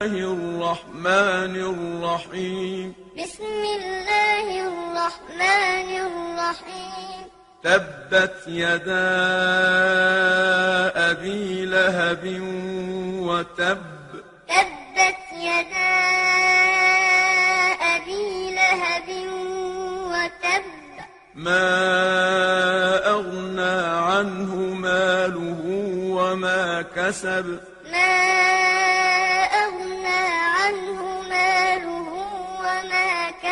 ه الرحمن الرحيم تبت يدا أبي لهب وتب ما أغنى عنه ماله وما كسب